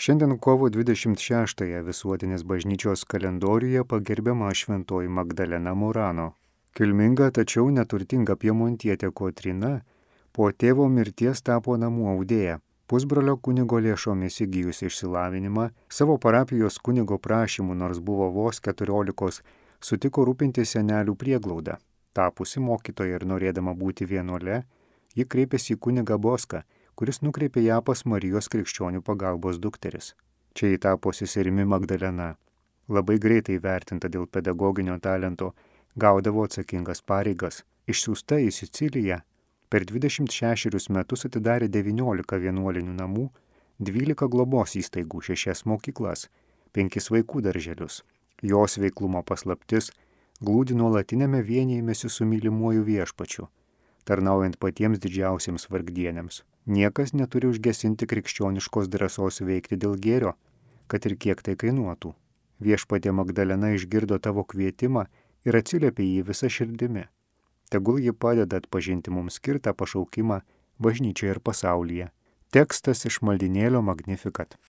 Šiandien kovo 26-ąją visuotinės bažnyčios kalendoriuje pagerbiama šventoji Magdalena Murano. Kilminga tačiau neturtinga piemontietė Kotrina po tėvo mirties tapo namų audėja. Pusbrolio kunigo lėšomis įgyjusi išsilavinimą, savo parapijos kunigo prašymų, nors buvo vos keturiolikos, sutiko rūpinti senelių prieglaudą. Tapusi mokytoja ir norėdama būti vienuole, ji kreipėsi į kunigą Boską, kuris nukreipė ją pas Marijos krikščionių pagalbos dukteris. Čia įtapo seserimi Magdalena. Labai greitai vertinta dėl pedagoginio talento, gaudavo atsakingas pareigas. Išsiųsta į Siciliją, per 26 metus atidarė 19 vienuolinių namų, 12 globos įstaigų, 6 mokyklas, 5 vaikų darželius. Jos veiklumo paslaptis glūdi nuolatinėme vienijimėsi su mylimuoju viešpačiu, tarnaujant patiems didžiausiems vargdienėms. Niekas neturi užgesinti krikščioniškos drąsos veikti dėl gėrio, kad ir kiek tai kainuotų. Viešpatė Magdalena išgirdo tavo kvietimą ir atsiliepė jį visą širdimi. Tegul ji padeda atpažinti mums skirtą pašaukimą bažnyčioje ir pasaulyje. Tekstas iš maldinėlio Magnifikat.